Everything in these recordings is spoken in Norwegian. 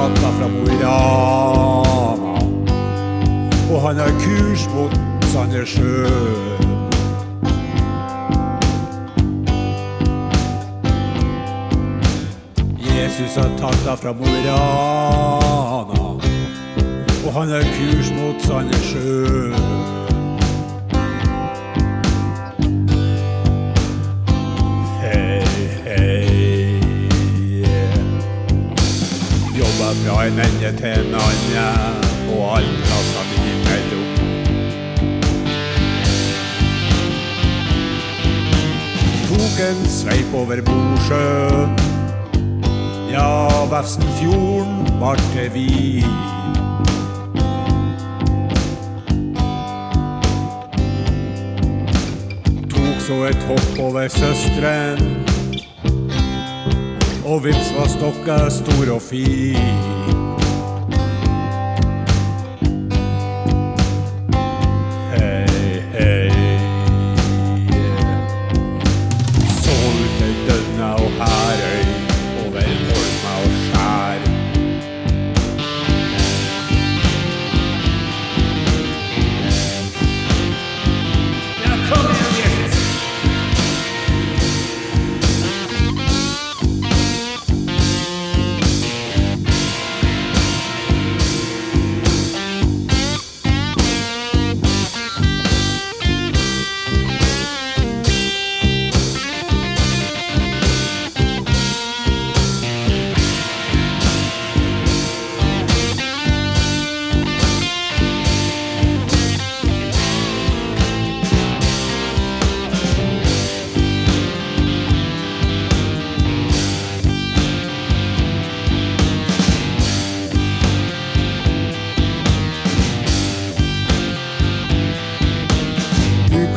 slakta fra Mo i Rana. Og han har kurs mot Sandnessjøen. Jesus har tatt fra Mo i Rana. Og han har kurs mot Sandnessjøen. Ende til en annen, og alle plassene imellom. Tok en sveip over Mosjøen. Ja, Vefsnfjorden var til vi. Tok så et hopp over søsteren. Og vips var stokka stor og fin.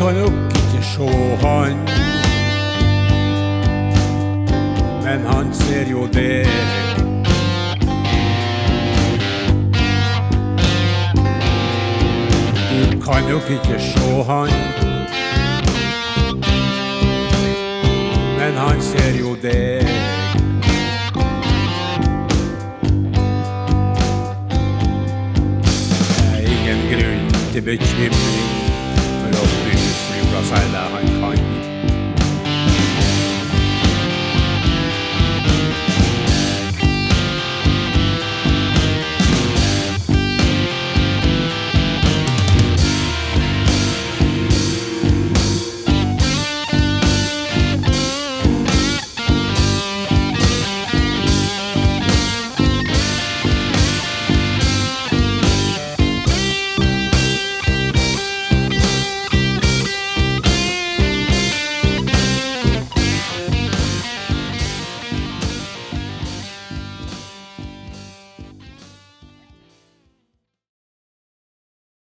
Kan nok ikke sjå han, men han ser jo deg. Du kan nok ikke sjå han, men han ser jo er grunn til bekymring fra seg. Det er han